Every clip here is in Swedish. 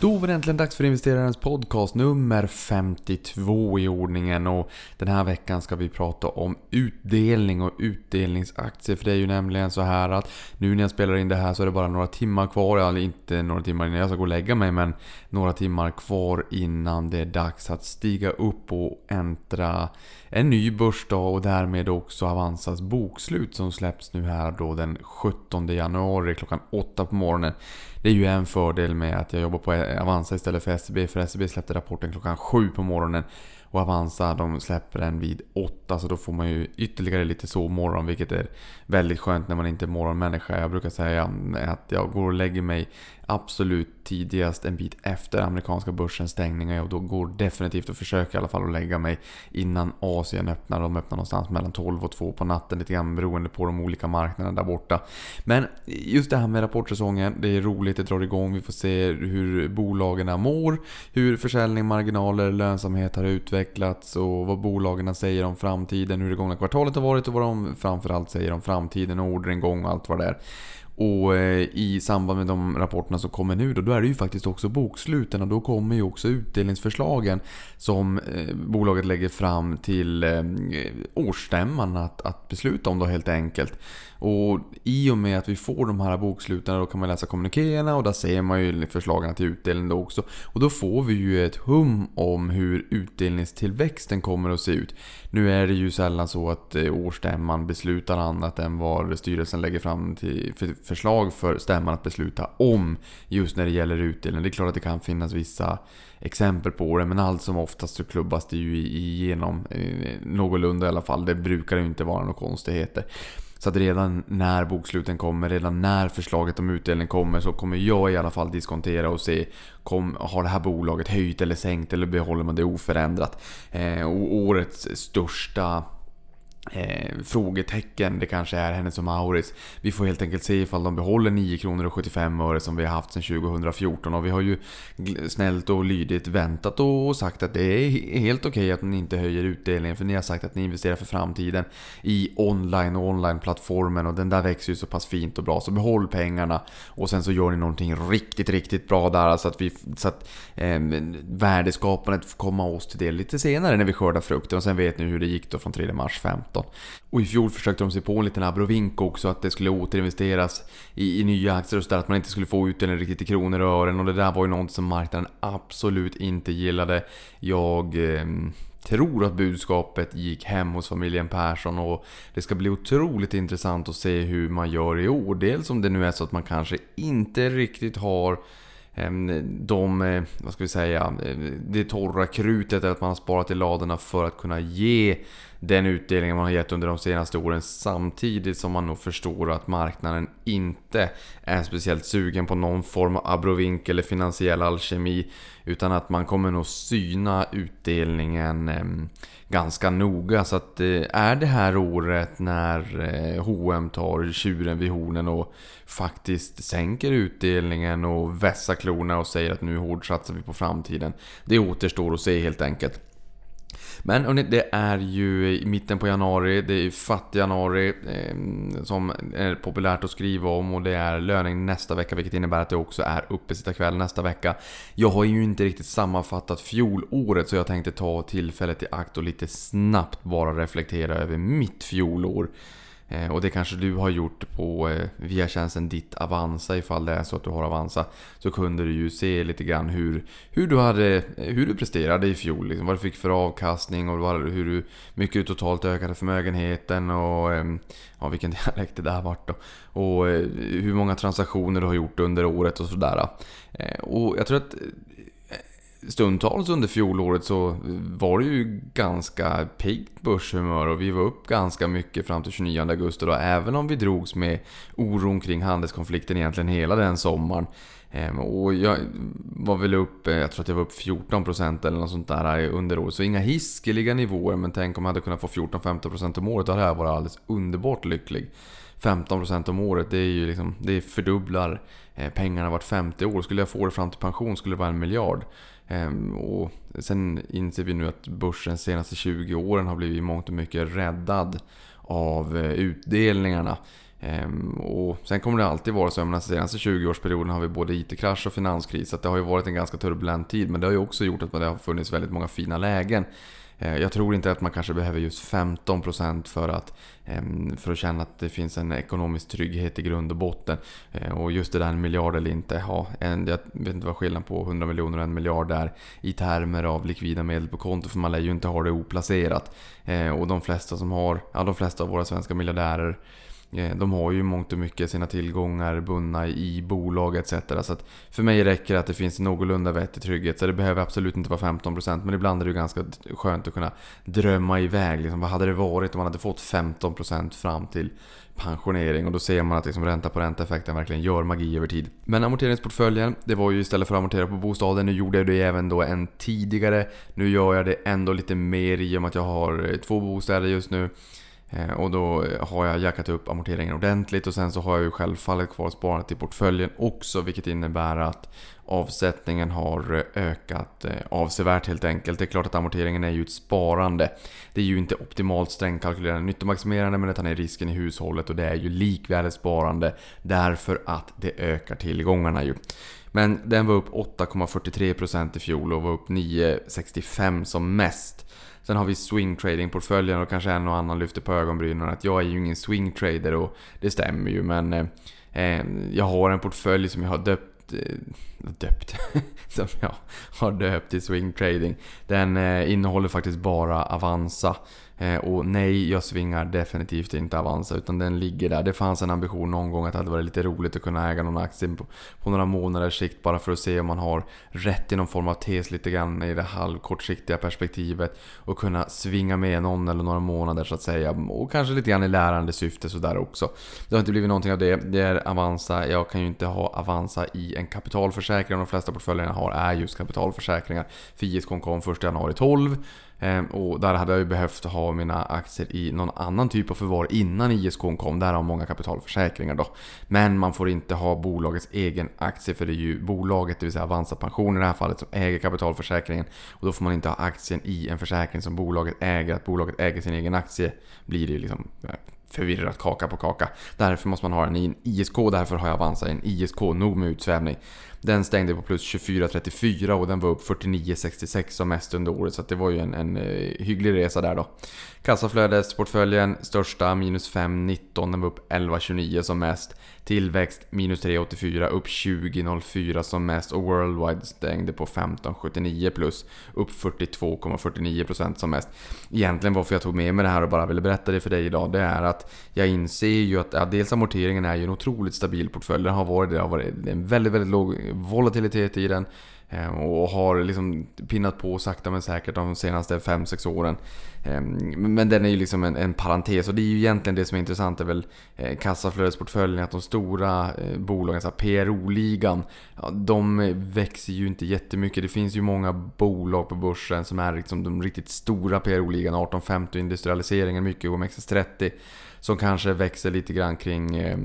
Då var det äntligen dags för investerarens podcast nummer 52 i ordningen och den här veckan ska vi prata om utdelning och utdelningsaktier. För det är ju nämligen så här att nu när jag spelar in det här så är det bara några timmar kvar, eller inte några timmar innan jag ska gå och lägga mig men några timmar kvar innan det är dags att stiga upp och äntra en ny börsdag och därmed också Avanzas bokslut som släpps nu här då den 17 januari klockan 8 på morgonen. Det är ju en fördel med att jag jobbar på Avanza istället för SEB. För SEB släppte rapporten klockan 7 på morgonen. Och Avanza de släpper den vid 8 så då får man ju ytterligare lite sovmorgon vilket är väldigt skönt när man inte är morgonmänniska. Jag brukar säga att jag går och lägger mig absolut tidigast en bit efter amerikanska börsens stängning och då går definitivt att försöka i alla fall att lägga mig innan Asien öppnar. De öppnar någonstans mellan 12 och 2 på natten lite grann beroende på de olika marknaderna där borta. Men just det här med rapportsäsongen, det är roligt, det drar igång. Vi får se hur bolagen mår, hur försäljning, marginaler, lönsamhet har utvecklats och vad bolagen säger om framtiden, hur det gångna kvartalet har varit och vad de framförallt säger om framtiden Framtiden och orderingång och allt vad det är. Och eh, i samband med de rapporterna som kommer nu då, då är det ju faktiskt också boksluten och då kommer ju också utdelningsförslagen som eh, bolaget lägger fram till eh, årsstämman att, att besluta om då helt enkelt. Och i och med att vi får de här boksluten då kan man läsa kommunikéerna och där ser man ju förslagen till utdelning då också. Och då får vi ju ett hum om hur utdelningstillväxten kommer att se ut. Nu är det ju sällan så att årsstämman beslutar annat än vad styrelsen lägger fram till förslag för stämman att besluta om just när det gäller utdelning. Det är klart att det kan finnas vissa exempel på det men allt som oftast så klubbas det ju igenom eh, någorlunda i alla fall. Det brukar ju inte vara några konstigheter. Så att redan när boksluten kommer, redan när förslaget om utdelning kommer så kommer jag i alla fall diskontera och se kom, Har det här bolaget höjt eller sänkt eller behåller man det oförändrat? Eh, och årets största Eh, frågetecken det kanske är Hennes och Maurits. Vi får helt enkelt se ifall de behåller 9 kronor och 75 öre som vi har haft sedan 2014 och vi har ju snällt och lydigt väntat och sagt att det är helt okej okay att ni inte höjer utdelningen för ni har sagt att ni investerar för framtiden i online och online-plattformen och den där växer ju så pass fint och bra så behåll pengarna. Och sen så gör ni någonting riktigt, riktigt bra där så att, vi, så att eh, värdeskapandet får komma oss till del lite senare när vi skördar frukten. Och sen vet ni hur det gick då från 3 mars 15 2015. Och i fjol försökte de sig på en liten abrovink också att det skulle återinvesteras i, i nya aktier och sådär att man inte skulle få utdelning riktigt i kronor och ören och det där var ju något som marknaden absolut inte gillade. Jag eh, tror att budskapet gick hem hos familjen Persson och det ska bli otroligt intressant att se hur man gör i år. Dels om det nu är så att man kanske inte riktigt har ehm, de, eh, vad ska vi säga, eh, det torra krutet att man har sparat i ladorna för att kunna ge den utdelningen man har gett under de senaste åren samtidigt som man nog förstår att marknaden inte är speciellt sugen på någon form av abrovink eller finansiell alkemi utan att man kommer nog syna utdelningen ehm, ganska noga. Så att eh, är det här året när eh, H&M tar tjuren vid hornen och faktiskt sänker utdelningen och vässar klorna och säger att nu hårdsatsar vi på framtiden. Det återstår att se helt enkelt. Men hörni, det är ju i mitten på januari, det är ju fattig januari eh, som är populärt att skriva om och det är löning nästa vecka vilket innebär att det också är uppesittarkväll nästa vecka. Jag har ju inte riktigt sammanfattat fjolåret så jag tänkte ta tillfället i akt och lite snabbt bara reflektera över mitt fjolår. Eh, och det kanske du har gjort på eh, via tjänsten ditt Avanza ifall det är så att du har Avanza. Så kunde du ju se lite grann hur, hur, du, hade, hur du presterade i fjol. Liksom, vad du fick för avkastning och hur du, mycket du totalt ökade förmögenheten och ehm, ja, vilken dialekt det där vart då. Och eh, hur många transaktioner du har gjort under året och sådär. Och jag tror att stundtals under fjolåret så var det ju ganska piggt börshumör och vi var upp ganska mycket fram till 29 augusti då, även om vi drogs med oron kring handelskonflikten egentligen hela den sommaren. Ehm, och jag var väl upp, eh, jag tror att jag var upp 14% eller något sånt där eh, under året. Så inga hiskeliga nivåer, men tänk om jag hade kunnat få 14-15% om året, då hade jag varit alldeles underbart lycklig. 15% om året, det är ju liksom, det fördubblar eh, pengarna vart 50 år. Skulle jag få det fram till pension skulle det vara en miljard. Ehm, och sen inser vi nu att börsen de senaste 20 åren har blivit mångt och mycket räddad av eh, utdelningarna. Ehm, och sen kommer det alltid vara så, jag menar, senaste 20-årsperioden har vi både IT-krasch och finanskris. Så det har ju varit en ganska turbulent tid. Men det har ju också gjort att det har funnits väldigt många fina lägen. Eh, jag tror inte att man kanske behöver just 15% för att, ehm, för att känna att det finns en ekonomisk trygghet i grund och botten. Eh, och just det där en miljard eller inte. Ja, en, jag vet inte vad skillnaden på 100 miljoner och en miljard är i termer av likvida medel på konto. För man lär ju inte ha det oplacerat. Eh, och de flesta som har, ja de flesta av våra svenska miljardärer Eh, de har ju mångt och mycket sina tillgångar bundna i bolag etc. Så att för mig räcker det att det finns någorlunda vettig trygghet. Så det behöver absolut inte vara 15% men ibland är det ju ganska skönt att kunna drömma iväg. Liksom, vad hade det varit om man hade fått 15% fram till pensionering och då ser man att liksom ränta på ränta-effekten verkligen gör magi över tid. Men amorteringsportföljen, det var ju istället för att amortera på bostaden, nu gjorde jag det även då än tidigare. Nu gör jag det ändå lite mer i och med att jag har eh, två bostäder just nu. Eh, och då eh, har jag jackat upp amorteringen ordentligt och sen så har jag ju självfallet kvar sparandet i portföljen också vilket innebär att avsättningen har eh, ökat avsevärt helt enkelt. Det är klart att amorteringen är ju ett sparande. Det är ju inte optimalt strängkalkylerande nyttomaximerande men det tar ner risken i hushållet och det är ju likväl ett sparande därför att det ökar tillgångarna ju. Men den var upp 8,43% i fjol och var upp 9,65% som mest. Sen har vi swing trading portföljen och kanske en och annan lyfter på ögonbrynen att jag är ju ingen swing trader och det stämmer ju men eh, eh jag har en portfölj som jag har döpt eh, döpt, som jag har döpt till swing trading. Den eh, innehåller faktiskt bara Avanza. Eh, och nej, jag svingar definitivt inte Avanza utan den ligger där. Det fanns en ambition någon gång att det hade varit lite roligt att kunna äga någon aktie på, på några månaders sikt bara för att se om man har rätt i någon form av tes lite grann i det halvkortsiktiga perspektivet och kunna svinga med någon eller några månader så att säga. Och kanske lite grann i lärande syfte sådär också. Det har inte blivit någonting av det. Det är Avanza. Jag kan ju inte ha Avanza i en kapitalförsäkring. De flesta portföljerna har är just kapitalförsäkringar. För ISK kom 1 januari 12. Ehm, och där hade jag ju behövt ha mina aktier i någon annan typ av förvar innan ISK kom. Där har många kapitalförsäkringar då. Men man får inte ha bolagets egen aktie för det är ju bolaget, det vill säga Avanza Pension i det här fallet, som äger kapitalförsäkringen. Och då får man inte ha aktien i en försäkring som bolaget äger. Att bolaget äger sin egen aktie blir det ju liksom förvirrat kaka på kaka. Därför måste man ha den i en ISK, därför har jag Avanza i en ISK, nog med utsvävning. Den stängde på plus 24,34 och den var upp 49,66 som mest under året. Så det var ju en, en eh, hygglig resa där då. Kassaflödesportföljen största minus 5,19. Den var upp 11,29 som mest. Tillväxt minus 3,84 upp 20,04 som mest. Och Worldwide stängde på 15,79 plus upp 42,49% som mest. Egentligen varför jag tog med mig det här och bara ville berätta det för dig idag. Det är att jag inser ju att ja, dels amorteringen är ju en otroligt stabil portfölj. Den har varit det. har varit en väldigt, väldigt låg volatilitet i den. Eh, och har liksom pinnat på sakta men säkert de senaste 5-6 åren. Eh, men den är ju liksom en, en parentes och det är ju egentligen det som är intressant är väl eh, kassaflödesportföljen. Att de stora bolagen, så PRO-ligan, de växer ju inte jättemycket. Det finns ju många bolag på börsen som är liksom de riktigt stora PRO-ligan. 1850 industrialiseringen, mycket OMXS30 som kanske växer lite grann kring, eh,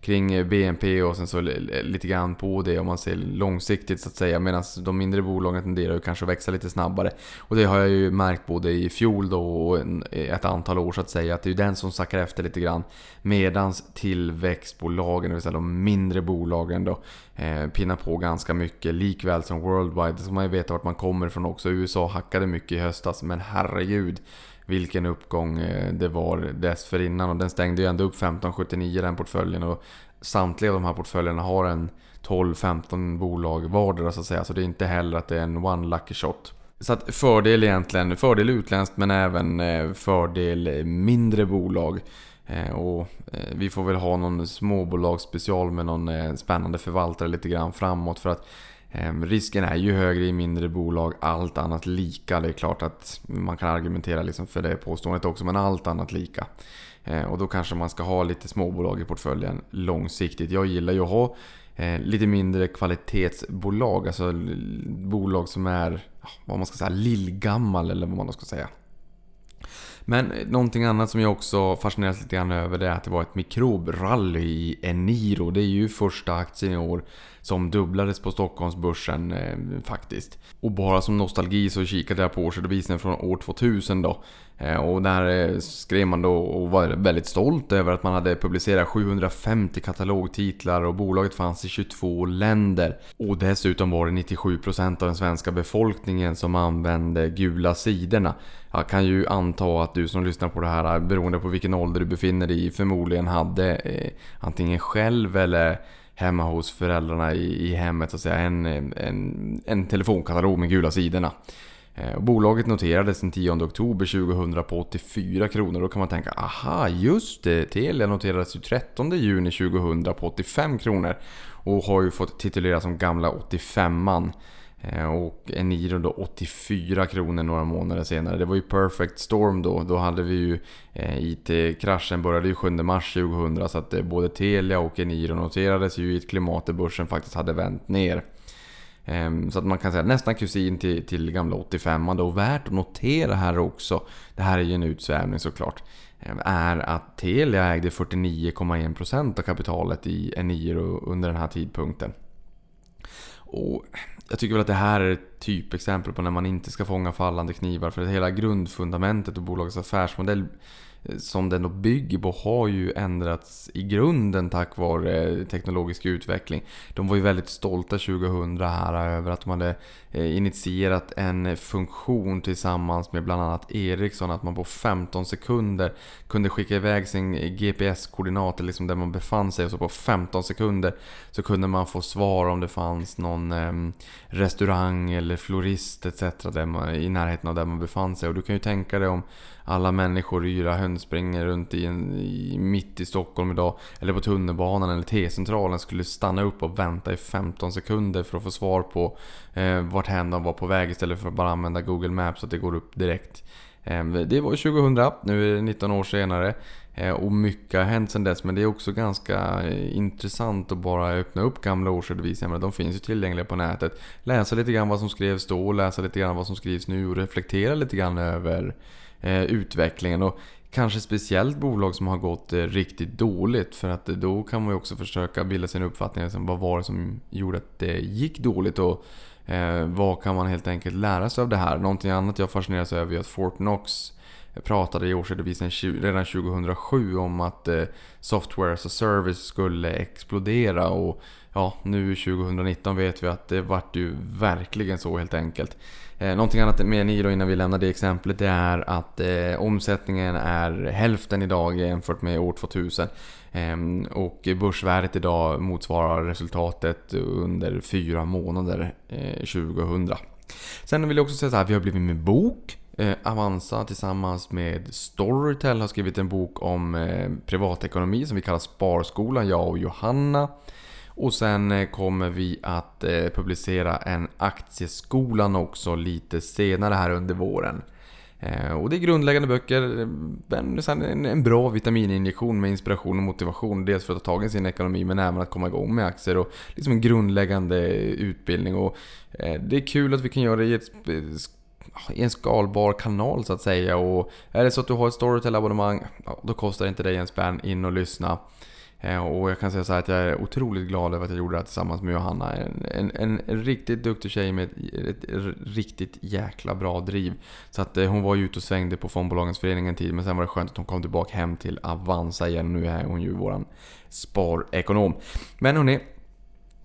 kring BNP och sen så lite grann på det om man ser långsiktigt så att säga. Medan de mindre bolagen tenderar ju kanske att växa lite snabbare. Och det har jag ju märkt både i fjol då och ett antal år så att säga. Att det är ju den som sackar efter lite grann. Medans tillväxtbolagen, det vill säga de mindre bolagen då, eh, pinnar på ganska mycket. Likväl som Worldwide. Så man ju veta vart man kommer ifrån också. USA hackade mycket i höstas men herregud vilken uppgång eh, det var dessförinnan. Och den stängde ju ändå upp 15,79 den portföljen. Och samtliga av de här portföljerna har en 12-15 bolag vardera så att säga. Så det är inte heller att det är en one lucky shot. Så att fördel egentligen, fördel utländskt men även eh, fördel mindre bolag. Eh, och vi får väl ha någon småbolagsspecial med någon spännande förvaltare lite grann framåt. För att Ehm, risken är ju högre i mindre bolag, allt annat lika. Det är klart att man kan argumentera liksom för det påståendet också, men allt annat lika. Ehm, och då kanske man ska ha lite småbolag i portföljen långsiktigt. Jag gillar ju att ha eh, lite mindre kvalitetsbolag, alltså bolag som är vad man ska säga, lillgammal eller vad man ska säga. Men någonting annat som jag också fascineras lite grann över det är att det var ett mikrobrally i Eniro. Det är ju första aktien i år som dubblades på Stockholmsbörsen eh, faktiskt. Och bara som nostalgi så kikade jag på årsredovisningen från år 2000 då. Eh, och där eh, skrev man då och var väldigt stolt över att man hade publicerat 750 katalogtitlar och bolaget fanns i 22 länder. Och dessutom var det 97% av den svenska befolkningen som använde gula sidorna. Jag kan ju anta att du som lyssnar på det här, beroende på vilken ålder du befinner dig i, förmodligen hade eh, antingen själv eller hemma hos föräldrarna i, i hemmet så att säga, en, en, en telefonkatalog med gula sidorna. Eh, bolaget noterades den 10 oktober 2000 på 84 kronor. Då kan man tänka, aha just det, Telia noterades ju 13 juni 2000 på 85 kronor. Och har ju fått tituleras som gamla 85an. Eh, och Eniro då 84 kronor några månader senare. Det var ju perfect storm då. Då hade vi ju eh, IT-kraschen började ju 7 mars 2000 så att eh, både Telia och Eniro noterades ju i ett klimat där börsen faktiskt hade vänt ner. Ehm, så att man kan säga nästan kusin till, till gamla 85 och värt att notera här också, det här är ju en utsvävning såklart, ehm, är att Telia ägde 49,1% av kapitalet i Eniro under den här tidpunkten. Och jag tycker väl att det här är ett typexempel på när man inte ska fånga fallande knivar. För hela grundfundamentet och bolagets affärsmodell som den då bygger på har ju ändrats i grunden tack vare teknologisk utveckling. De var ju väldigt stolta 2000 här över att de hade eh, initierat en funktion tillsammans med bland annat Ericsson. Att man på 15 sekunder kunde skicka iväg sin GPS-koordinat, liksom där man befann sig. Och så på 15 sekunder så kunde man få svar om det fanns någon ehm, restaurang eller florist etc. Där man, i närheten av där man befann sig. Och du kan ju tänka dig om alla människor, yra höns springer runt i, en, i, mitt i Stockholm idag. Eller på tunnelbanan eller T-centralen skulle stanna upp och vänta i 15 sekunder för att få svar på eh, vart hen de var på väg istället för att bara använda Google Maps så att det går upp direkt. Eh, det var 2000, nu är det 19 år senare. Eh, och mycket har hänt sedan dess men det är också ganska eh, intressant att bara öppna upp gamla årsredovisningar. De finns ju tillgängliga på nätet. Läsa lite grann vad som skrevs då, läsa lite grann vad som skrivs nu och reflektera lite grann över Eh, utvecklingen. Och kanske speciellt bolag som har gått eh, riktigt dåligt. För att då kan man ju också försöka bilda sin uppfattning. Liksom, vad var det som gjorde att det gick dåligt? Och eh, vad kan man helt enkelt lära sig av det här? Någonting annat jag fascineras över är att Fortnox pratade i årsredovisningen redan 2007 om att software as a service skulle explodera. Och ja, nu 2019 vet vi att det vart ju verkligen så helt enkelt. Eh, någonting annat med ni då innan vi lämnar det exemplet det är att eh, omsättningen är hälften idag jämfört med år 2000. Eh, och börsvärdet idag motsvarar resultatet under fyra månader eh, 2000. Sen vill jag också säga så här, vi har blivit med bok. Eh, Avanza tillsammans med Storytel har skrivit en bok om eh, privatekonomi som vi kallar Sparskolan, jag och Johanna. Och sen eh, kommer vi att eh, publicera en Aktieskolan också lite senare här under våren. Eh, och det är grundläggande böcker, men en bra vitamininjektion med inspiration och motivation. Dels för att ta tag i sin ekonomi men även att komma igång med aktier och liksom en grundläggande utbildning. Och det är kul att vi kan göra det i, ett, i en skalbar kanal så att säga. Och är det så att du har ett Storytel-abonnemang, då kostar det inte dig en spänn in och lyssna. Eh, och jag kan säga så att jag är otroligt glad över att jag gjorde det här tillsammans med Johanna. En, en, en riktigt duktig tjej med ett, ett, riktigt jäkla bra driv. Så att eh, hon var ju ute och svängde på fondbolagens förening en tid men sen var det skönt att hon kom tillbaka hem till Avanza igen. Nu är hon ju våran sparekonom. Men hörni,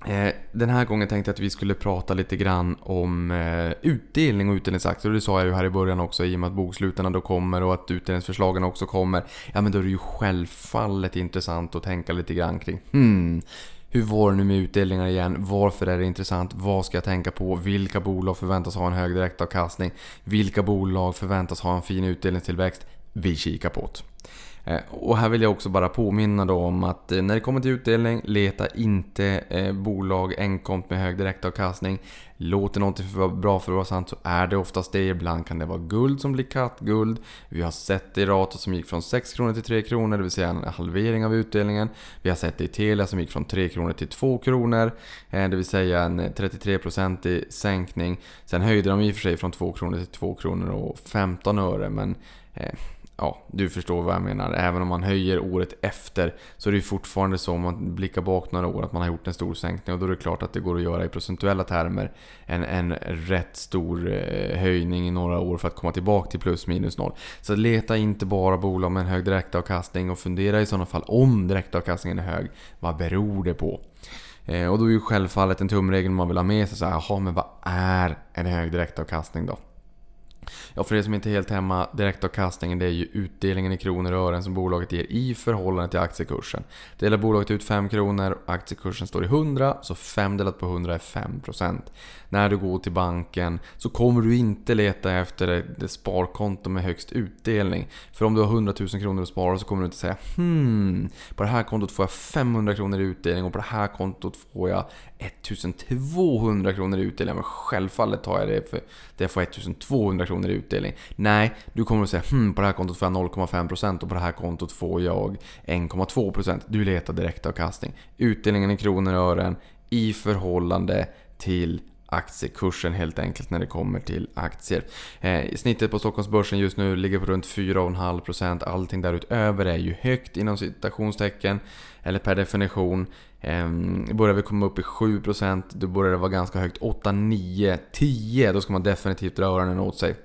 Eh, den här gången tänkte jag att vi skulle prata lite grann om eh, utdelning och utdelningsaktier. Och det sa jag ju här i början också i och med att bokslutarna då kommer och att utdelningsförslagen också kommer. Ja men då är det ju självfallet intressant att tänka lite grann kring hmm, hur var det nu med utdelningar igen? Varför är det intressant? Vad ska jag tänka på? Vilka bolag förväntas ha en hög direktavkastning? Vilka bolag förväntas ha en fin utdelningstillväxt? Vi kikar på det. Eh, och här vill jag också bara påminna då om att eh, när det kommer till utdelning, leta inte eh, bolag enkomt med hög direktavkastning. Låter någonting för bra för att vara sant så är det oftast det. Ibland kan det vara guld som blir kattguld. Vi har sett det i Rato som gick från 6 kronor till 3 kronor, det vill säga en halvering av utdelningen. Vi har sett det i Telia som gick från 3 kronor till 2 kronor, det vill säga en 33-procentig sänkning. Sen höjde de i och för sig från 2 kronor till 2 kronor och 15 öre, men ja, du förstår vad jag menar. Även om man höjer året efter så är det ju fortfarande så om man blickar bak några år att man har gjort en stor sänkning och då är det klart att det går att göra i procentuella termer en, en rätt stor eh, höjning i några år för att komma tillbaka till plus minus noll. Så leta inte bara bolag med en hög direktavkastning och fundera i sådana fall om direktavkastningen är hög, vad beror det på? Eh, och då är ju självfallet en tumregel man vill ha med sig så här, jaha men vad är en hög direktavkastning då? Ja, för er som inte är helt hemma, direktavkastningen det är ju utdelningen i kronor och ören som bolaget ger i förhållande till aktiekursen. Delar bolaget ut 5 kronor och aktiekursen står i 100, så 5 delat på 100 är 5%. När du går till banken så kommer du inte leta efter det sparkonto med högst utdelning. För om du har 100 000 kronor att spara så kommer du inte säga Hmm, på det här kontot får jag 500 kronor i utdelning och på det här kontot får jag 1200 kronor i utdelning. Men självfallet tar jag det för det får 1200 kronor i utdelning. Nej, du kommer att säga Hm, på det här kontot får jag 0,5% och på det här kontot får jag 1,2%. Du letar direktavkastning. Utdelningen i kronor och ören i förhållande till aktiekursen helt enkelt när det kommer till aktier. Eh, snittet på Stockholmsbörsen just nu ligger på runt 4,5%. Allting därutöver är ju högt inom citationstecken, eller per definition. Ehm, börjar vi komma upp i 7% då börjar det vara ganska högt. 8, 9, 10 då ska man definitivt dra öronen åt sig.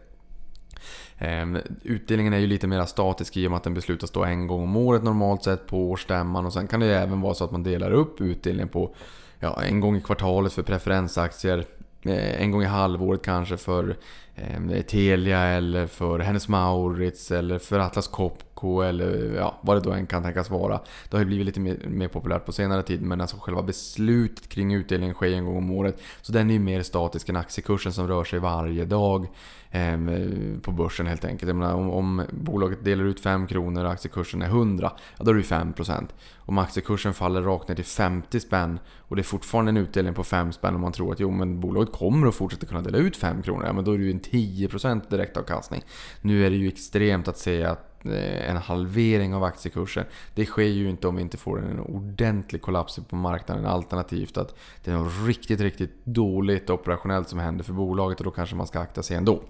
Ehm, utdelningen är ju lite mer statisk i och med att den beslutas då en gång om året normalt sett på årsstämman. Och sen kan det även vara så att man delar upp utdelningen på ja, en gång i kvartalet för preferensaktier. Eh, en gång i halvåret kanske för eh, Telia eller för Hennes Maurits eller för Atlas Copco eller ja, vad det då än kan tänkas vara. Det har ju blivit lite mer, mer, populärt på senare tid men alltså själva beslutet kring utdelningen sker en gång om året. Så den är ju mer statisk än aktiekursen som rör sig varje dag eh, på börsen helt enkelt. Jag menar, om, om bolaget delar ut 5 kronor och aktiekursen är 100, ja då är det ju 5%. Om aktiekursen faller rakt ner till 50 spänn och det är fortfarande en utdelning på 5 spänn och man tror att jo men bolaget kommer att fortsätta kunna dela ut 5 kronor, ja men då är det ju en 10% direktavkastning. Nu är det ju extremt att säga att Eh, en halvering av aktiekursen. Det sker ju inte om vi inte får en ordentlig kollaps på marknaden. Alternativt att det är något riktigt, riktigt dåligt operationellt som händer för bolaget och då kanske man ska akta sig ändå.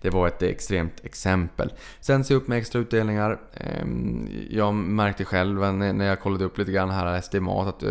Det var ett extremt exempel. Sen se upp med extra utdelningar. Ehm, jag märkte själv när jag kollade upp lite grann här estimat att eh,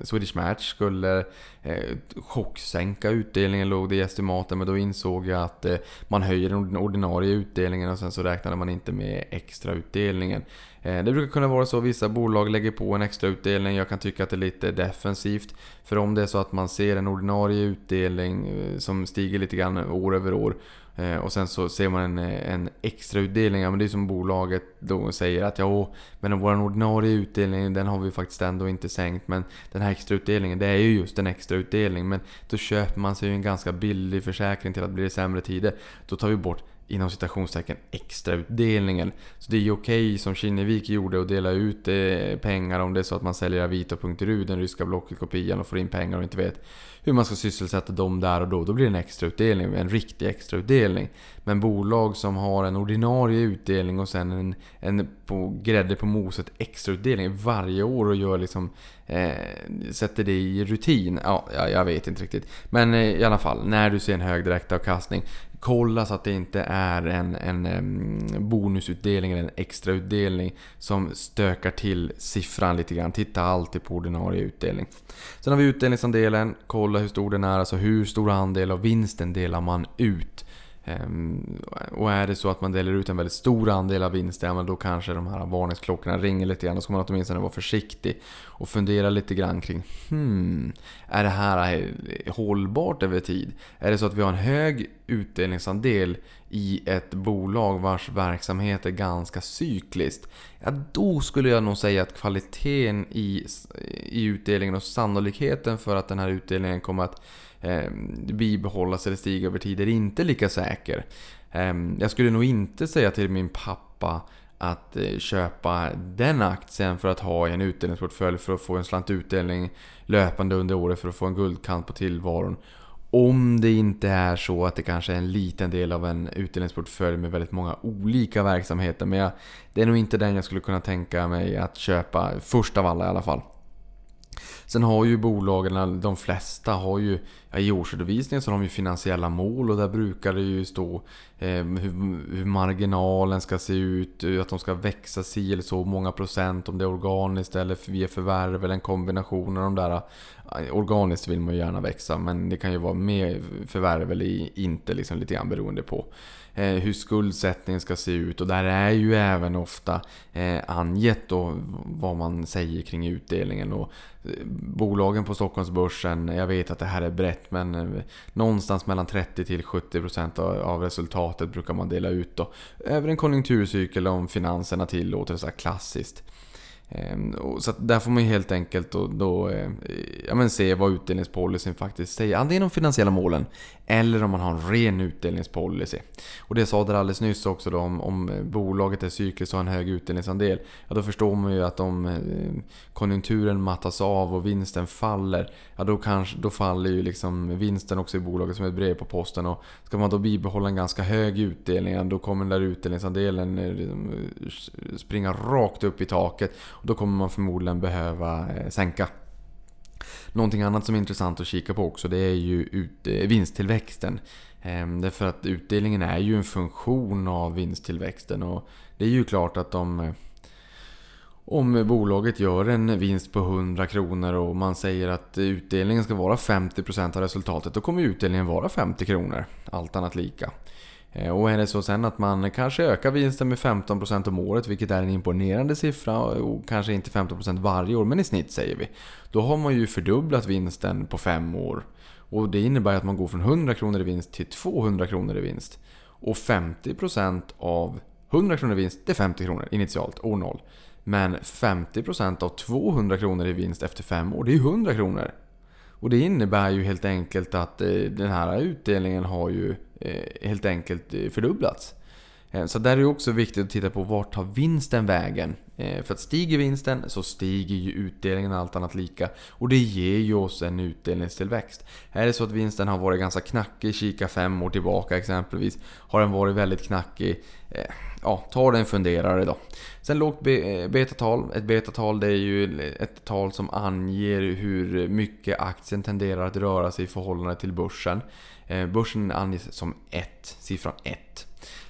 Swedish Match skulle eh, chocksänka utdelningen låg det i estimaten men då insåg jag att eh, man höjer den ordinarie utdelningen och sen så räknade man inte med extra utdelningen. Det brukar kunna vara så att vissa bolag lägger på en extra utdelning. Jag kan tycka att det är lite defensivt. För om det är så att man ser en ordinarie utdelning som stiger lite grann år över år Eh, och sen så ser man en, eh, en extra utdelning. Ja, men det är som bolaget då säger att ja, men vår ordinarie utdelning den har vi faktiskt ändå inte sänkt. Men den här extra utdelningen det är ju just en extra utdelning. Men då köper man sig ju en ganska billig försäkring till att bli det sämre tider. Då tar vi bort inom citationstecken extrautdelningen. Så det är ju okej okay, som Kinnevik gjorde att dela ut eh, pengar om det är så att man säljer Avito.ru, den ryska Blocket-kopian och får in pengar och inte vet hur man ska sysselsätta dem där och då. Då blir det en extrautdelning, en riktig extrautdelning. Men bolag som har en ordinarie utdelning och sen en, en på, grädde på moset extrautdelning varje år och gör liksom, eh, sätter det i rutin. Ja, jag vet inte riktigt. Men eh, i alla fall, när du ser en hög direktavkastning Kolla så att det inte är en, en bonusutdelning eller en extrautdelning som stökar till siffran lite grann. Titta alltid på ordinarie utdelning. Sen har vi utdelningsandelen. Kolla hur stor den är, alltså hur stor andel av vinsten delar man ut. Ehm, och är det så att man delar ut en väldigt stor andel av vinsten, då kanske de här varningsklockorna ringer lite grann. Då ska man åtminstone vara försiktig och fundera lite grann kring hmm, är det här hållbart över tid? Är det så att vi har en hög utdelningsandel i ett bolag vars verksamhet är ganska cykliskt? Ja, då skulle jag nog säga att kvaliteten i, i utdelningen och sannolikheten för att den här utdelningen kommer att eh, bibehållas eller stiga över tid är inte lika säker. Eh, jag skulle nog inte säga till min pappa att eh, köpa den aktien för att ha i en utdelningsportfölj för att få en slant utdelning löpande under året för att få en guldkant på tillvaron. Om det inte är så att det kanske är en liten del av en utdelningsportfölj med väldigt många olika verksamheter. Men jag, det är nog inte den jag skulle kunna tänka mig att köpa först av alla i alla fall. Sen har ju bolagen, de flesta har ju, i årsredovisningen så har de ju finansiella mål och där brukar det ju stå eh, hur, hur, marginalen ska se ut, eh, att de ska växa si eller så många procent, om det är organiskt eller via förvärv eller en kombination av de där. Eh, organiskt vill man ju gärna växa men det kan ju vara med förvärv eller inte, liksom lite grann beroende på. Eh, hur skuldsättningen ska se ut och där är ju även ofta eh, angett då vad man säger kring utdelningen. Och eh, bolagen på Stockholmsbörsen, jag vet att det här är brett men eh, någonstans mellan 30 till 70% av resultatet brukar man dela ut då. Över en konjunkturcykel om finanserna tillåter, så här klassiskt. Ehm, så där får man helt enkelt då, då eh, ja, men se vad utdelningspolicyn faktiskt säger. Antingen de finansiella målen eller om man har en ren utdelningspolicy. Och det sa där alldeles nyss också då om, om eh, bolaget är cykliskt och har en hög utdelningsandel. Ja, då förstår man ju att om eh, konjunkturen mattas av och vinsten faller. Ja, då, kanske, då faller ju liksom vinsten också i bolaget som ett brev på posten. Och ska man då bibehålla en ganska hög utdelning, då kommer den där utdelningsandelen liksom, springa rakt upp i taket. Och då kommer man förmodligen behöva eh, sänka. Någonting annat som är intressant att kika på också det är ju ut, eh, vinsttillväxten. Ehm, Därför att utdelningen är ju en funktion av vinsttillväxten. Och det är ju klart att om, eh, om bolaget gör en vinst på 100 kronor och man säger att utdelningen ska vara 50% av resultatet. Då kommer utdelningen vara 50 kronor. Allt annat lika. Eh, och är det så sen att man kanske ökar vinsten med 15% om året, vilket är en imponerande siffra, och kanske inte 15% varje år, men i snitt säger vi. Då har man ju fördubblat vinsten på 5 år. Och det innebär att man går från 100 kronor i vinst till 200 kronor i vinst. Och 50% av 100 kronor i vinst, det är 50 kronor initialt, år 0. Men 50% av 200 kronor i vinst efter 5 år, det är 100 kronor. Och det innebär ju helt enkelt att eh, den här utdelningen har ju Eh, helt enkelt eh, fördubblats. Eh, så där är det också viktigt att titta på vart tar vinsten vägen? Eh, för att stiger vinsten så stiger ju utdelningen allt annat lika. Och det ger ju oss en utdelningstillväxt. Är det så att vinsten har varit ganska knackig, kika fem år tillbaka exempelvis. Har den varit väldigt knackig, eh, ja, ta den funderare då. Sen lågt betatal. Ett betatal det är ju ett tal som anger hur mycket aktien tenderar att röra sig i förhållande till börsen. Börsen anges som 1, siffran 1.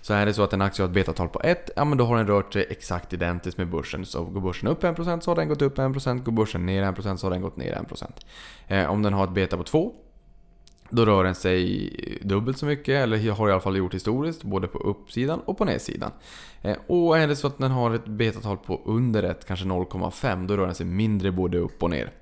Så är det så att en aktie har ett betatal på 1, ja men då har den rört sig exakt identiskt med börsen. Så går börsen upp 1% så har den gått upp 1%, går börsen ner 1% så har den gått ner 1%. Eh, om den har ett beta på 2, då rör den sig dubbelt så mycket, eller har i alla fall gjort historiskt, både på uppsidan och på nedsidan. Eh, och är det så att den har ett betatal på under 1, kanske 0,5, då rör den sig mindre både upp och ner.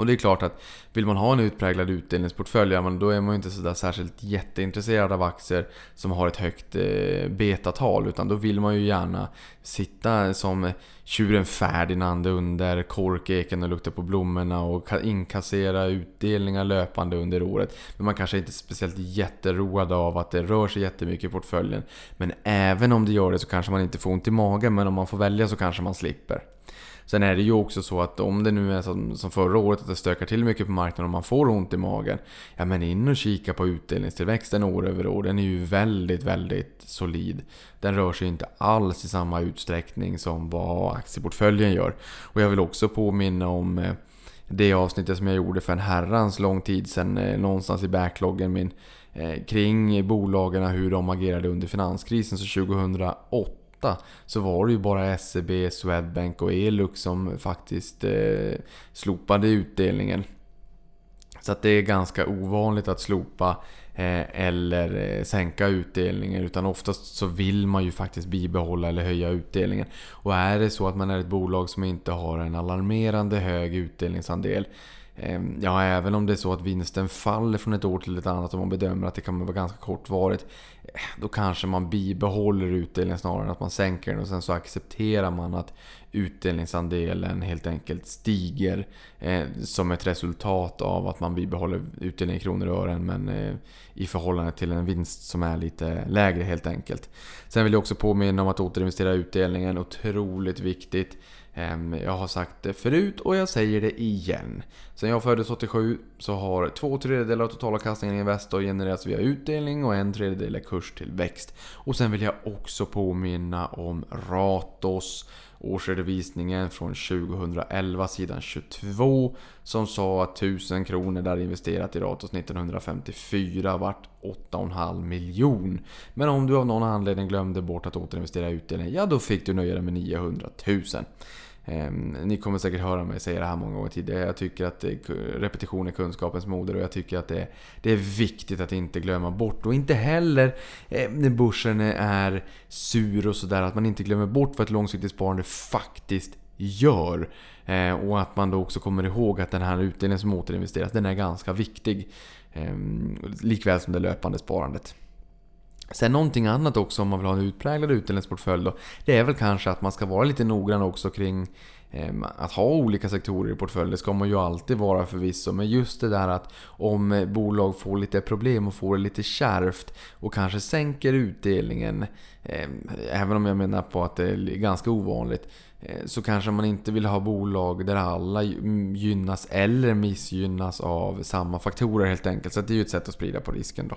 Och det är klart att vill man ha en utpräglad utdelningsportfölj, ja, men då är man ju inte sådär särskilt jätteintresserad av aktier som har ett högt eh, betatal. Utan då vill man ju gärna sitta som tjuren Ferdinand under korkeken och lukta på blommorna och inkassera utdelningar löpande under året. Men man kanske inte är speciellt jätteroad av att det rör sig jättemycket i portföljen. Men även om det gör det så kanske man inte får ont i magen, men om man får välja så kanske man slipper. Sen är det ju också så att om det nu är som, som förra året att det stökar till mycket på marknaden och man får ont i magen. Ja men in och kika på utdelningstillväxten år över år. Den är ju väldigt, väldigt solid. Den rör sig inte alls i samma utsträckning som vad aktieportföljen gör. Och jag vill också påminna om eh, det avsnittet som jag gjorde för en herrans lång tid sedan, eh, någonstans i backloggen min, eh, kring bolagen, hur de agerade under finanskrisen. Så 2008 så var det ju bara SEB, Swedbank och Elux som faktiskt eh, slopade utdelningen. Så att det är ganska ovanligt att slopa eh, eller eh, sänka utdelningen utan oftast så vill man ju faktiskt bibehålla eller höja utdelningen. Och är det så att man är ett bolag som inte har en alarmerande hög utdelningsandel Ehm, ja, även om det är så att vinsten faller från ett år till ett annat och man bedömer att det kan vara ganska kortvarigt. Eh, då kanske man bibehåller utdelningen snarare än att man sänker den och sen så accepterar man att utdelningsandelen helt enkelt stiger eh, som ett resultat av att man bibehåller utdelning i kronor och ören men eh, i förhållande till en vinst som är lite lägre helt enkelt. Sen vill jag också påminna om att återinvestera utdelningen, otroligt viktigt. Ehm, jag har sagt det förut och jag säger det igen. Sen jag föddes 87 så har två tredjedelar av totalavkastningen i Investor genererats via utdelning och en tredjedel är kurstillväxt. Och sen vill jag också påminna om Ratos årsredovisningen från 2011 sidan 22 som sa att 1000 kronor där investerat i Ratos 1954 vart 8,5 miljon. Men om du av någon anledning glömde bort att återinvestera utdelningen, ja då fick du nöja dig med 900 000. Ehm, ni kommer säkert höra mig säga det här många gånger tidigare. Jag tycker att repetition är kunskapens moder och jag tycker att det är, det är viktigt att inte glömma bort. Och inte heller eh, när börsen är sur och sådär, att man inte glömmer bort vad ett långsiktigt sparande faktiskt gör. Eh, och att man då också kommer ihåg att den här utdelningen som återinvesteras, den är ganska viktig. Ehm, likväl som det löpande sparandet. Sen någonting annat också om man vill ha en utpräglad utdelningsportfölj då, Det är väl kanske att man ska vara lite noggrann också kring eh, att ha olika sektorer i portföljen. Det ska man ju alltid vara förvisso. Men just det där att om eh, bolag får lite problem och får det lite kärvt och kanske sänker utdelningen. Eh, även om jag menar på att det är ganska ovanligt. Eh, så kanske man inte vill ha bolag där alla gynnas eller missgynnas av samma faktorer helt enkelt. Så det är ju ett sätt att sprida på risken då.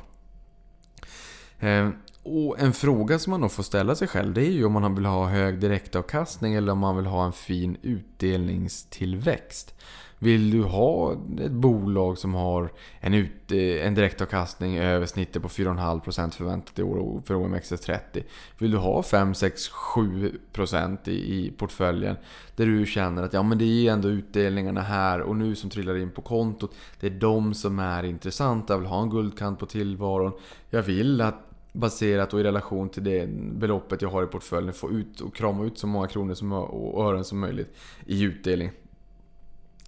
Eh, och en fråga som man nog får ställa sig själv det är ju om man vill ha hög direktavkastning eller om man vill ha en fin utdelningstillväxt. Vill du ha ett bolag som har en, ut, eh, en direktavkastning över snittet på 4,5% förväntat i år för OMXS30? Vill du ha 5, 6, 7% i, i portföljen? Där du känner att ja, men det är ändå utdelningarna här och nu som trillar in på kontot. Det är de som är intressanta. Jag vill ha en guldkant på tillvaron. Jag vill att baserat och i relation till det beloppet jag har i portföljen få ut och krama ut så många kronor som, och ören som möjligt i utdelning.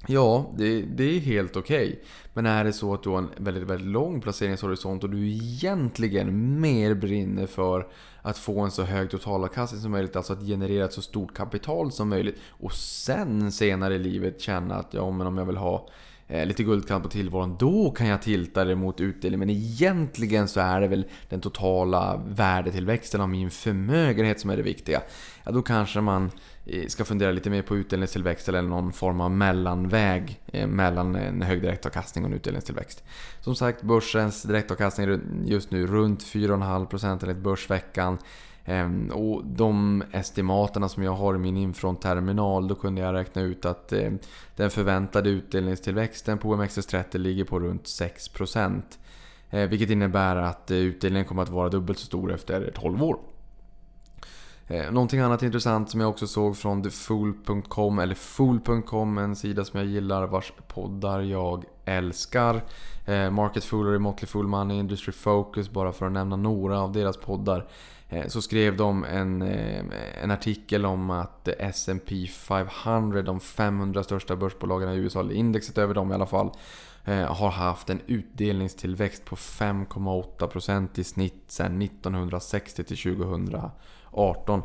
Ja, det, det är helt okej. Okay. Men är det så att du har en väldigt, väldigt lång placeringshorisont och du egentligen mer brinner för att få en så hög totalavkastning som möjligt, alltså att generera ett så stort kapital som möjligt och sen senare i livet känna att ja, men om jag vill ha Eh, lite guldkant på tillvaron, då kan jag tilta det mot utdelning. Men egentligen så är det väl den totala värdetillväxten av min förmögenhet som är det viktiga. Ja, då kanske man eh, ska fundera lite mer på utdelningstillväxt eller någon form av mellanväg eh, mellan en hög direktavkastning och en utdelningstillväxt. Som sagt, börsens direktavkastning just nu runt 4,5% enligt Börsveckan. Ehm, och de estimaterna som jag har i min Infront-terminal, då kunde jag räkna ut att eh, den förväntade utdelningstillväxten på OMXS30 ligger på runt 6%. Eh, vilket innebär att eh, utdelningen kommer att vara dubbelt så stor efter 12 år. Eh, någonting annat intressant som jag också såg från thefool.com, eller fool.com, en sida som jag gillar vars poddar jag älskar. Eh, Market Foolery, Motley Fool Money, Industry Focus, bara för att nämna några av deras poddar. Eh, så skrev de en, eh, en artikel om att S&P 500, de 500 största börsbolagen i USA, eller indexet över dem i alla fall, eh, har haft en utdelningstillväxt på 5,8% i snitt sedan 1960 till 2018.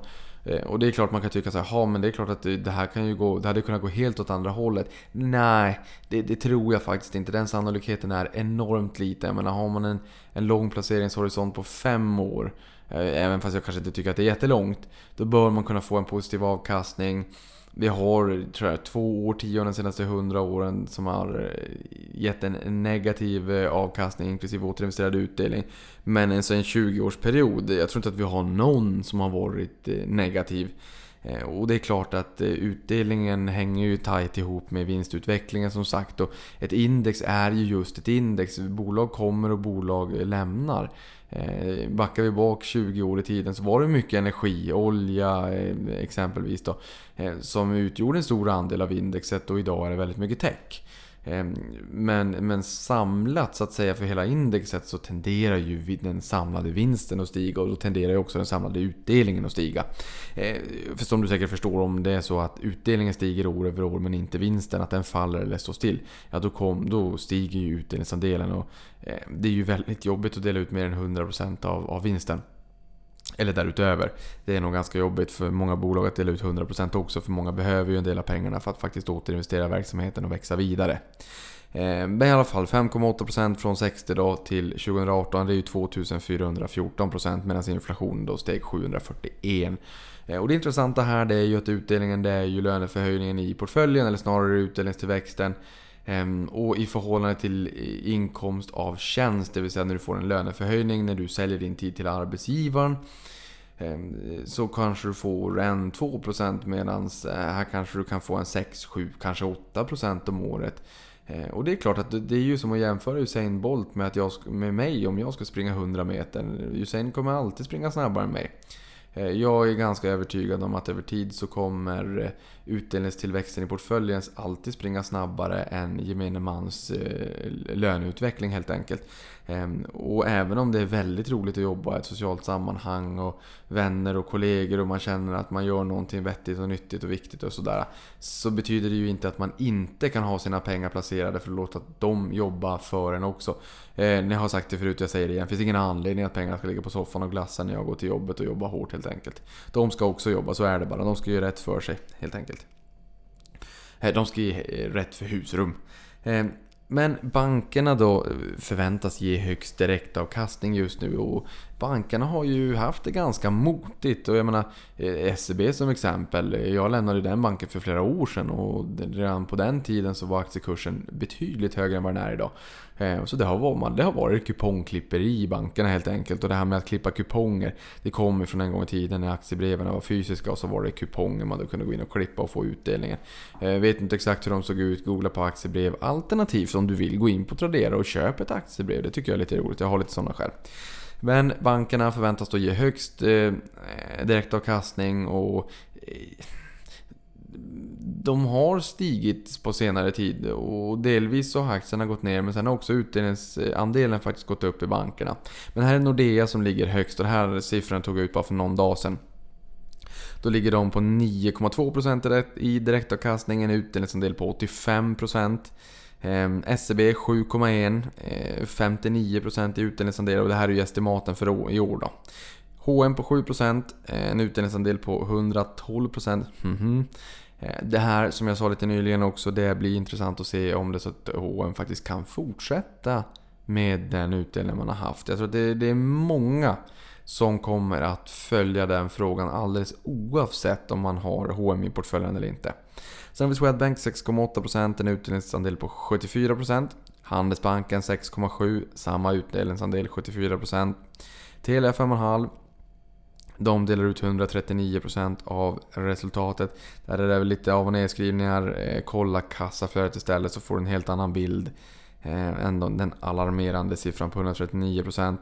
Eh, och det är klart man kan tycka så här, men det är klart att det här kan ju gå, det hade kunnat gå helt åt andra hållet. Nej, det, det tror jag faktiskt inte. Den sannolikheten är enormt liten. Jag menar, har man en, en lång placeringshorisont på fem år Eh, även fast jag kanske inte tycker att det är jättelångt. Då bör man kunna få en positiv avkastning. Vi har tror jag, två årtionden de senaste hundra åren som har eh, gett en negativ eh, avkastning inklusive återinvesterad utdelning. Men en 20-årsperiod, jag tror inte att vi har någon som har varit eh, negativ. Eh, och det är klart att eh, utdelningen hänger ju tajt ihop med vinstutvecklingen som sagt. Och ett index är ju just ett index. Bolag kommer och bolag lämnar. Eh, backar vi bak 20 år i tiden så var det mycket energi, olja exempelvis då, som utgjorde en stor andel av indexet och idag är det väldigt mycket tech. Ehm, men, men samlat så att säga för hela indexet så tenderar ju den samlade vinsten att stiga och då tenderar ju också den samlade utdelningen att stiga. Ehm, för som du säkert förstår om det är så att utdelningen stiger år över år men inte vinsten, att den faller eller står still. Ja då, kom, då stiger ju utdelningsandelen och ehm, det är ju väldigt jobbigt att dela ut mer än 100% av, av vinsten. Eller därutöver. Det är nog ganska jobbigt för många bolag att dela ut 100% också för många behöver ju en del av pengarna för att faktiskt återinvestera i verksamheten och växa vidare. Eh, men i alla fall 5,8% från 60 då till 2018 det är ju 2414% medan inflationen då steg 741%. Eh, och det intressanta här det är ju att utdelningen det är ju löneförhöjningen i portföljen eller snarare utdelningstillväxten. Ehm, och i förhållande till inkomst av tjänst, det vill säga när du får en löneförhöjning när du säljer din tid till arbetsgivaren. Ehm, så kanske du får en 2% medan eh, här kanske du kan få en 6, 7, kanske 8% om året. Ehm, och det är klart att det är ju som att jämföra Usain Bolt med, att jag, med mig om jag ska springa 100 meter. Usain kommer alltid springa snabbare än mig. Jag är ganska övertygad om att över tid så kommer utdelningstillväxten i portföljen alltid springa snabbare än gemene mans eh, löneutveckling helt enkelt. Ehm, och även om det är väldigt roligt att jobba i ett socialt sammanhang och vänner och kollegor och man känner att man gör någonting vettigt och nyttigt och viktigt och sådär. Så betyder det ju inte att man inte kan ha sina pengar placerade för att låta dem jobba för en också. Eh, ni har sagt det förut, jag säger det igen. Det finns ingen anledning att pengarna ska ligga på soffan och glassa när jag går till jobbet och jobbar hårt helt enkelt. De ska också jobba, så är det bara. De ska göra rätt för sig helt enkelt. Eh, de ska ge eh, rätt för husrum. Eh, men bankerna då förväntas ge högst direktavkastning just nu och bankerna har ju haft det ganska motigt. Och jag menar, eh, SEB som exempel. Eh, jag lämnade den banken för flera år sedan och redan på den tiden så var aktiekursen betydligt högre än vad den är idag. Eh, så det har, varit, det har varit kupongklipperi i bankerna helt enkelt. Och det här med att klippa kuponger, det kommer från en gång i tiden när aktiebreven var fysiska och så var det kuponger man då kunde gå in och klippa och få utdelningen. Jag vet inte exakt hur de såg ut, googla på aktiebrev. Alternativt om du vill gå in på Tradera och köpa ett aktiebrev. Det tycker jag är lite roligt, jag har lite sådana själv. Men bankerna förväntas då ge högst eh, direktavkastning och eh, de har stigit på senare tid och delvis så har aktierna gått ner men sen har också utdelningsandelen faktiskt gått upp i bankerna. Men här är Nordea som ligger högst och den här siffran tog jag ut bara för någon dag sedan. Då ligger de på 9,2% i direktavkastning, en utdelningsandel på 85%. SEB 7,1, 59% i utdelningsandel och det här är ju estimaten för i år då. H&M på 7%, eh, en utdelningsandel på 112%. Mm -hmm. Det här som jag sa lite nyligen också, det blir intressant att se om det så att H&M faktiskt kan fortsätta med den utdelning man har haft. Jag tror att det, det är många som kommer att följa den frågan alldeles oavsett om man har H&M i portföljen eller inte. Sen har vi Swedbank 6,8%, en utdelningsandel på 74%. Handelsbanken 6,7%, samma utdelningsandel 74%. Telia 5,5%. De delar ut 139% av resultatet. Där är det väl lite av och nedskrivningar. Eh, kolla kassaflödet istället så får du en helt annan bild eh, än den alarmerande siffran på 139%.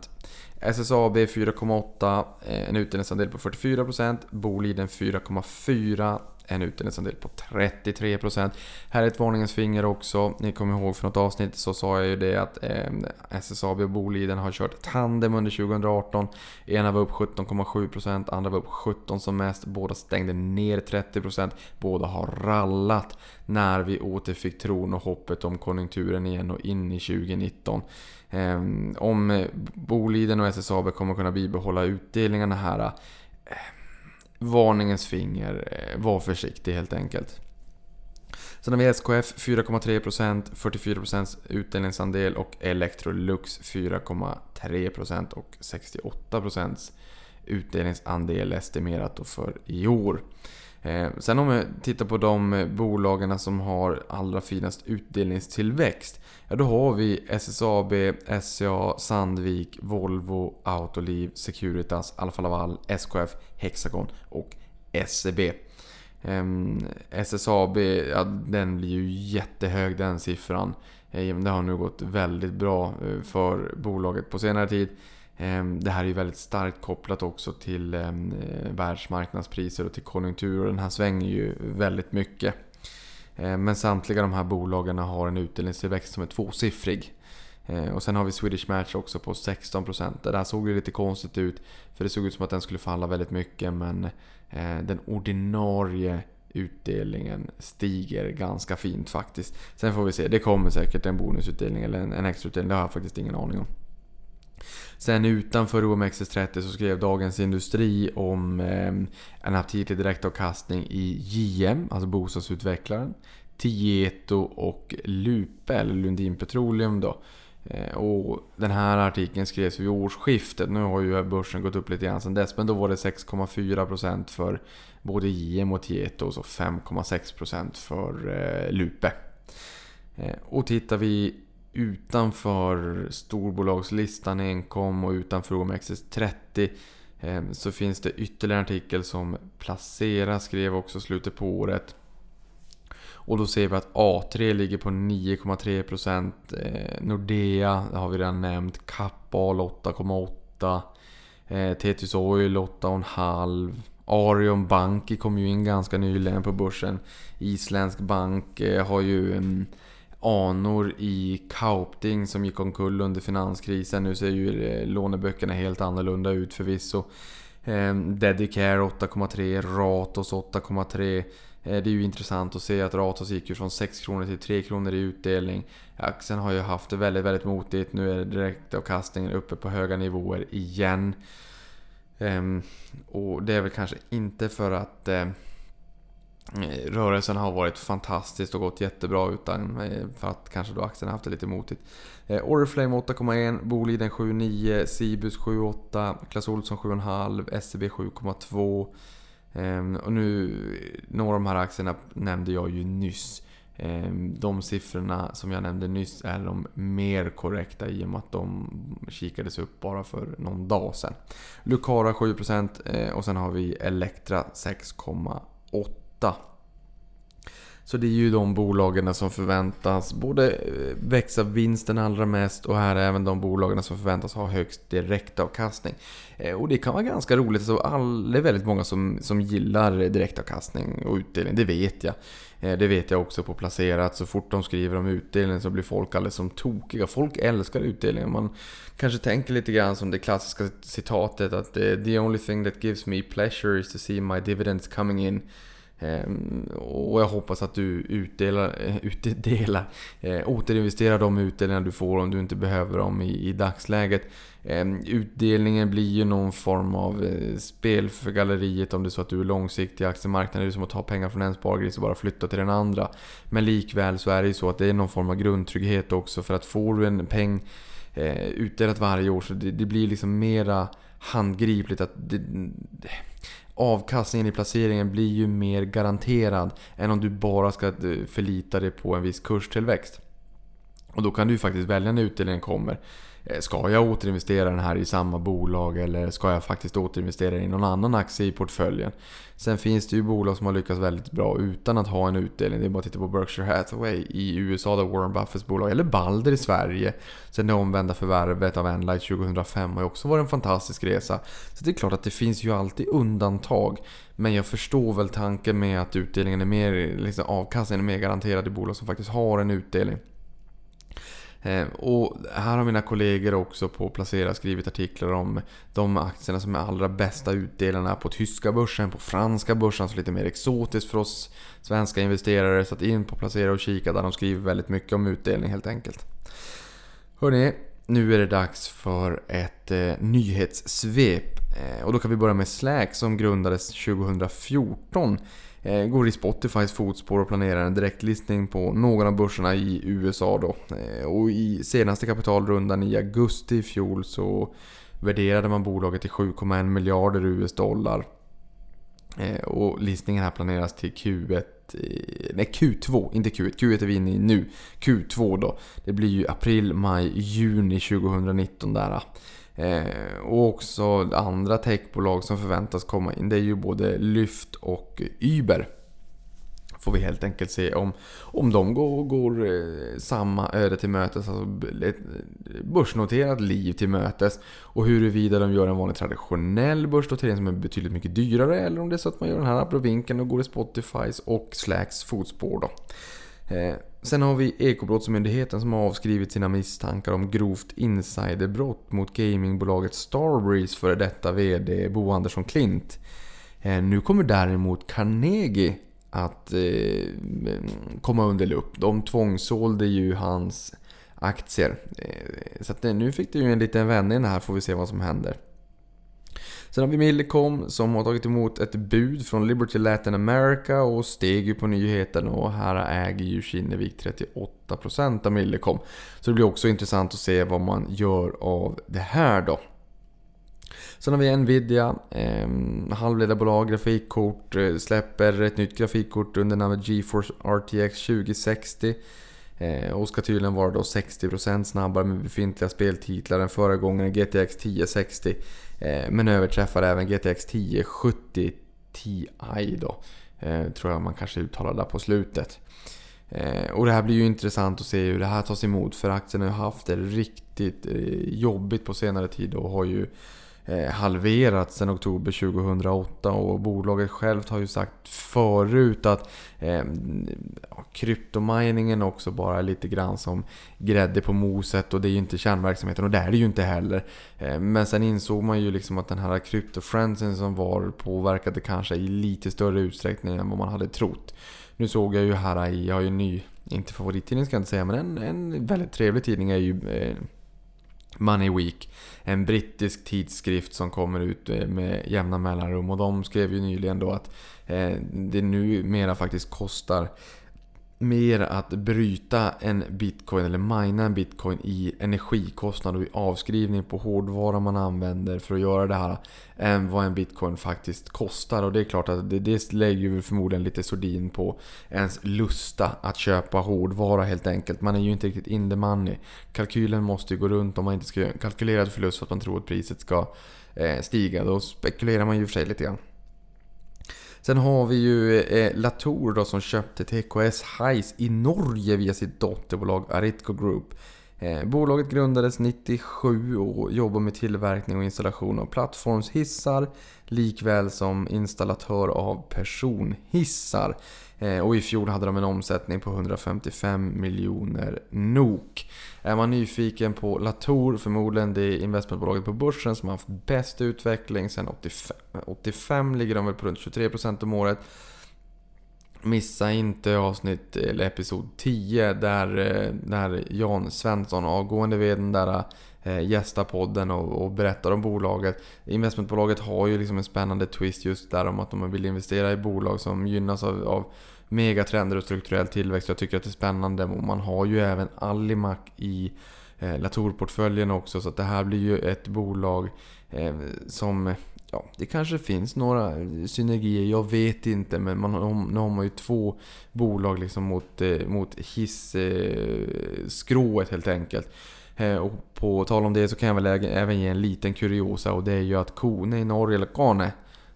SSAB 4,8, eh, en utdelningsandel på 44%. Boliden 4,4 en utdelningsandel på 33%. Här är ett varningens finger också. Ni kommer ihåg för något avsnitt så sa jag ju det att eh, SSAB och Boliden har kört tandem under 2018. Ena var upp 17,7%, andra var upp 17% som mest. Båda stängde ner 30%. Båda har rallat när vi återfick tron och hoppet om konjunkturen igen och in i 2019. Eh, om Boliden och SSAB kommer kunna bibehålla utdelningarna här eh, varningens finger. Eh, var försiktig helt enkelt. Sen har vi SKF 4,3%, 44% utdelningsandel och Electrolux 4,3% och 68% utdelningsandel estimerat för i år. Eh, sen om vi tittar på de eh, bolagen som har allra finast utdelningstillväxt. Ja, då har vi SSAB, SCA, Sandvik, Volvo, Autoliv, Securitas, Alfa Laval, SKF, Hexagon och SEB. Eh, SSAB, ja, den blir ju jättehög den siffran. Eh, det har nu gått väldigt bra eh, för bolaget på senare tid. Ehm, det här är ju väldigt starkt kopplat också till ehm, eh, världsmarknadspriser och till konjunktur och den här svänger ju väldigt mycket. Ehm, men samtliga de här bolagen har en utdelningstillväxt som är tvåsiffrig. Och sen har vi Swedish Match också på 16%. Det där såg ju lite konstigt ut. För det såg ut som att den skulle falla väldigt mycket men eh, den ordinarie utdelningen stiger ganska fint faktiskt. Sen får vi se, det kommer säkert en bonusutdelning eller en extrautdelning, det har jag faktiskt ingen aning om. Sen utanför OMXS30 så skrev Dagens Industri om eh, en aptitlig direktavkastning i JM, alltså bostadsutvecklaren. Tieto och Lupe, eller Lundin Petroleum då. Eh, och den här artikeln skrevs vid årsskiftet. Nu har ju börsen gått upp lite grann sedan dess. Men då var det 6,4% för både JM och Tieto och så 5,6% för eh, Lupe. Eh, och tittar vi utanför storbolagslistan enkom och utanför OMXS30 eh, så finns det ytterligare en artikel som Placera skrev också slutet på året. Och då ser vi att A3 ligger på 9,3%. Eh, Nordea, det har vi redan nämnt. Kappahl 8,8%. Eh, Oil 8,5%. Arion Banki kom ju in ganska nyligen på börsen. Isländsk bank eh, har ju en, anor i Kaupting som gick omkull under finanskrisen. Nu ser ju eh, låneböckerna helt annorlunda ut förvisso. Ehm, Dedicare 8,3, Ratos 8,3. Eh, det är ju intressant att se att Ratos gick ju från 6 kronor till 3 kronor i utdelning. Aktien har ju haft det väldigt, väldigt motigt. Nu är direktavkastningen uppe på höga nivåer igen. Ehm, och det är väl kanske inte för att eh, Eh, rörelsen har varit fantastisk och gått jättebra utan eh, för att kanske då aktien haft det lite motigt. Eh, Oriflame 8,1, Boliden 7,9, Cibus 7,8, Clas Ohlson 7,5, SEB 7,2. Och nu, några av de här aktierna nämnde jag ju nyss. Ehm, de siffrorna som jag nämnde nyss är de mer korrekta i och med att de kikades upp bara för någon dag sedan. Lucara 7% och sen har vi Elektra 6,8%. Så det är ju de bolagen som förväntas både eh, växa vinsten allra mest och här är även de bolagen som förväntas ha högst direktavkastning. Eh, och det kan vara ganska roligt, så all, det är väldigt många som, som gillar direktavkastning och utdelning, det vet jag. Eh, det vet jag också på placerat. Så fort de skriver om utdelning så blir folk alldeles som tokiga. Folk älskar utdelning. Man kanske tänker lite grann som det klassiska citatet att “The only thing that gives me pleasure is to see my dividends coming in” Ehm, och jag hoppas att du utdelar, eh, utdelar eh, återinvesterar de utdelningar du får om du inte behöver dem i, i dagsläget. Ehm, utdelningen blir ju någon form av eh, spel för galleriet om det är så att du är långsiktig i aktiemarknaden. Det är som att ta pengar från en spargris och bara flytta till den andra. Men likväl så är det ju så att det är någon form av grundtrygghet också för att får du en peng utdelat varje år så det, det blir liksom mera handgripligt att det, avkastningen i placeringen blir ju mer garanterad än om du bara ska eh, förlita dig på en viss kurstillväxt. Och då kan du ju faktiskt välja när utdelningen kommer. Eh, ska jag återinvestera den här i samma bolag eller ska jag faktiskt återinvestera i någon annan aktie i portföljen? Sen finns det ju bolag som har lyckats väldigt bra utan att ha en utdelning. Det är bara att titta på Berkshire Hathaway i USA där Warren Buffetts bolag, eller Balder i Sverige. Sen det omvända förvärvet av Enlight 2005 har ju också varit en fantastisk resa. Så det är klart att det finns ju alltid undantag. Men jag förstår väl tanken med att utdelningen är mer, liksom avkastningen är mer garanterad i bolag som faktiskt har en utdelning. Eh, och här har mina kollegor också på Placera skrivit artiklar om de aktierna som är allra bästa utdelarna på tyska börsen, på franska börsen, så lite mer exotiskt för oss svenska investerare. Så att in på Placera och kika där de skriver väldigt mycket om utdelning helt enkelt. Hörrni, nu är det dags för ett eh, nyhetssvep. Eh, och då kan vi börja med Slack som grundades 2014 Eh, går i Spotifys fotspår och planerar en direktlistning på någon av börserna i USA då. Eh, och i senaste kapitalrundan i augusti i fjol så värderade man bolaget till 7,1 miljarder US dollar. Eh, och listningen här planeras till Q1 eh, Nej Q2, inte Q1. Q1 är vi inne i nu. Q2 då. Det blir ju april, maj, juni 2019 där. Eh, och också andra techbolag som förväntas komma in. Det är ju både Lyft och Uber. Får vi helt enkelt se om, om de går, går eh, samma eh, öde till mötes, alltså ett eh, börsnoterat liv till mötes. Och huruvida de gör en vanlig traditionell börsnotering som är betydligt mycket dyrare eller om det är så att man gör den här abrovinken och går i Spotifys och Slacks fotspår då. Eh, sen har vi Ekobrottsmyndigheten som har avskrivit sina misstankar om grovt insiderbrott mot gamingbolaget Starbreeze före detta VD Bo Andersson Klint. Eh, nu kommer däremot Carnegie att eh, komma under lupp. De tvångsålde ju hans aktier. Eh, så att eh, nu fick det ju en liten vändning här får vi se vad som händer. Sen har vi Millicom som har tagit emot ett bud från Liberty Latin America och steg ju på nyheten och här äger ju Kinnevik 38% av Millicom. Så det blir också intressant att se vad man gör av det här då. Sen har vi Nvidia, eh, halvledarbolag, grafikkort, eh, släpper ett nytt grafikkort under namnet GeForce RTX 2060. Eh, och ska tydligen vara då 60% snabbare med befintliga speltitlar än föregångaren GTX 1060. Eh, men överträffar även GTX 1070 Ti då. Eh, tror jag man kanske uttalar där på slutet. Eh, och det här blir ju intressant att se hur det här tas emot för aktien har ju haft det riktigt jobbigt på senare tid och har ju Eh, halverats sedan oktober 2008 och bolaget självt har ju sagt förut att eh, kryptominingen också bara är lite grann som grädde på moset och det är ju inte kärnverksamheten och det är det ju inte heller. Eh, men sen insåg man ju liksom att den här kryptofriendsen som var påverkade kanske i lite större utsträckning än vad man hade trott. Nu såg jag ju här i, jag har ju en ny, inte favorittidning ska jag inte säga, men en, en väldigt trevlig tidning är ju eh, Money Week. En brittisk tidskrift som kommer ut eh, med jämna mellanrum och de skrev ju nyligen då att eh, det numera faktiskt kostar mer att bryta en bitcoin eller mina en bitcoin i energikostnad och i avskrivning på hårdvara man använder för att göra det här än vad en bitcoin faktiskt kostar. Och det är klart att det, det lägger ju förmodligen lite sordin på ens lusta att köpa hårdvara helt enkelt. Man är ju inte riktigt in the money. Kalkylen måste ju gå runt om man inte ska göra en kalkylerad förlust för att man tror att priset ska eh, stiga. Då spekulerar man ju för sig lite grann. Sen har vi ju eh, Latour då som köpte TKS Heis i Norge via sitt dotterbolag Aritco Group. Eh, bolaget grundades 97 och jobbar med tillverkning och installation av plattformshissar likväl som installatör av personhissar. Eh, och i fjol hade de en omsättning på 155 miljoner NOK. Är man nyfiken på Latour, förmodligen det investmentbolaget på börsen som har haft bäst utveckling sedan 85. 85 ligger de väl på runt 23% om året. Missa inte avsnitt, eller episod 10 där, eh, där Jan Svensson, avgående vd där eh, gästar podden och, och berättar om bolaget. Investmentbolaget har ju liksom en spännande twist just där om att de vill investera i bolag som gynnas av, av megatrender och strukturell tillväxt. Jag tycker att det är spännande och man har ju även Alimak i eh, Latour-portföljen också så att det här blir ju ett bolag eh, som Ja, det kanske finns några synergier, jag vet inte. Men man, nu har man ju två bolag liksom mot, eh, mot hisskrået eh, helt enkelt. Eh, och på tal om det så kan jag väl även ge en liten kuriosa och det är ju att Kone i Norge, eller Kane,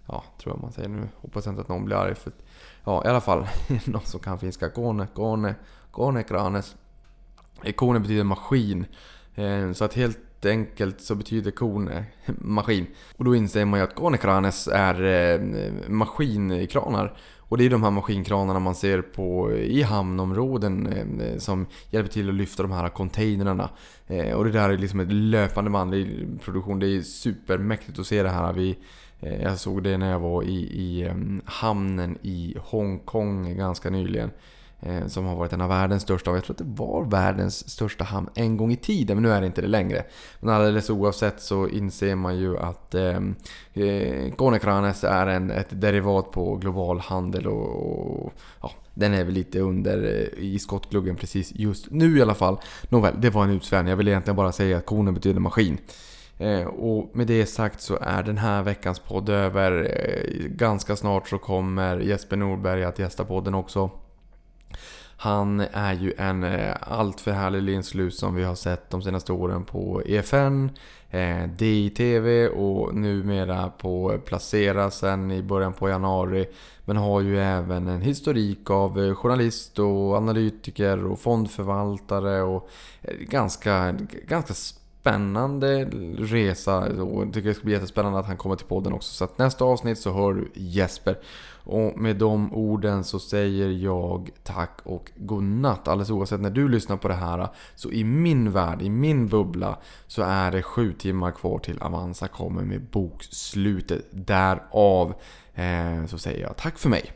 ja tror jag man säger nu, hoppas inte att någon blir arg för Ja i alla fall, någon som kan finska. Kone, Kone, Kone Kranes. Eh, kone betyder maskin. Eh, så att helt enkelt så betyder kone maskin. Och då inser man ju att Konekranes är eh, maskinkranar. Och det är de här maskinkranarna man ser på i hamnområden som hjälper till att lyfta de här containrarna. Och det där är liksom ett löpande band i produktion. Det är supermäktigt att se det här. Vi, Eh, jag såg det när jag var i, i eh, hamnen i Hongkong ganska nyligen. Eh, som har varit en av världens största, och jag tror att det var världens största hamn en gång i tiden, men nu är det inte det längre. Men alldeles oavsett så inser man ju att eh, Konekranes är en, ett derivat på global handel och, och ja, den är väl lite under i skottgluggen precis just nu i alla fall. Nåväl, det var en utsvävning. Jag vill egentligen bara säga att konen betyder maskin. Eh, och med det sagt så är den här veckans podd över. Eh, ganska snart så kommer Jesper Norberg att gästa podden också. Han är ju en eh, alltför härlig linslus som vi har sett de senaste åren på EFN, eh, DITV och numera på Placera sen i början på januari. Men har ju även en historik av journalist och analytiker och fondförvaltare och ganska, ganska spännande resa och jag tycker det ska bli jättespännande att han kommer till podden också. Så att nästa avsnitt så hör du Jesper. Och med de orden så säger jag tack och godnatt. Alldeles oavsett när du lyssnar på det här. Så i min värld, i min bubbla, så är det sju timmar kvar till Avanza kommer med bokslutet. Därav eh, så säger jag tack för mig.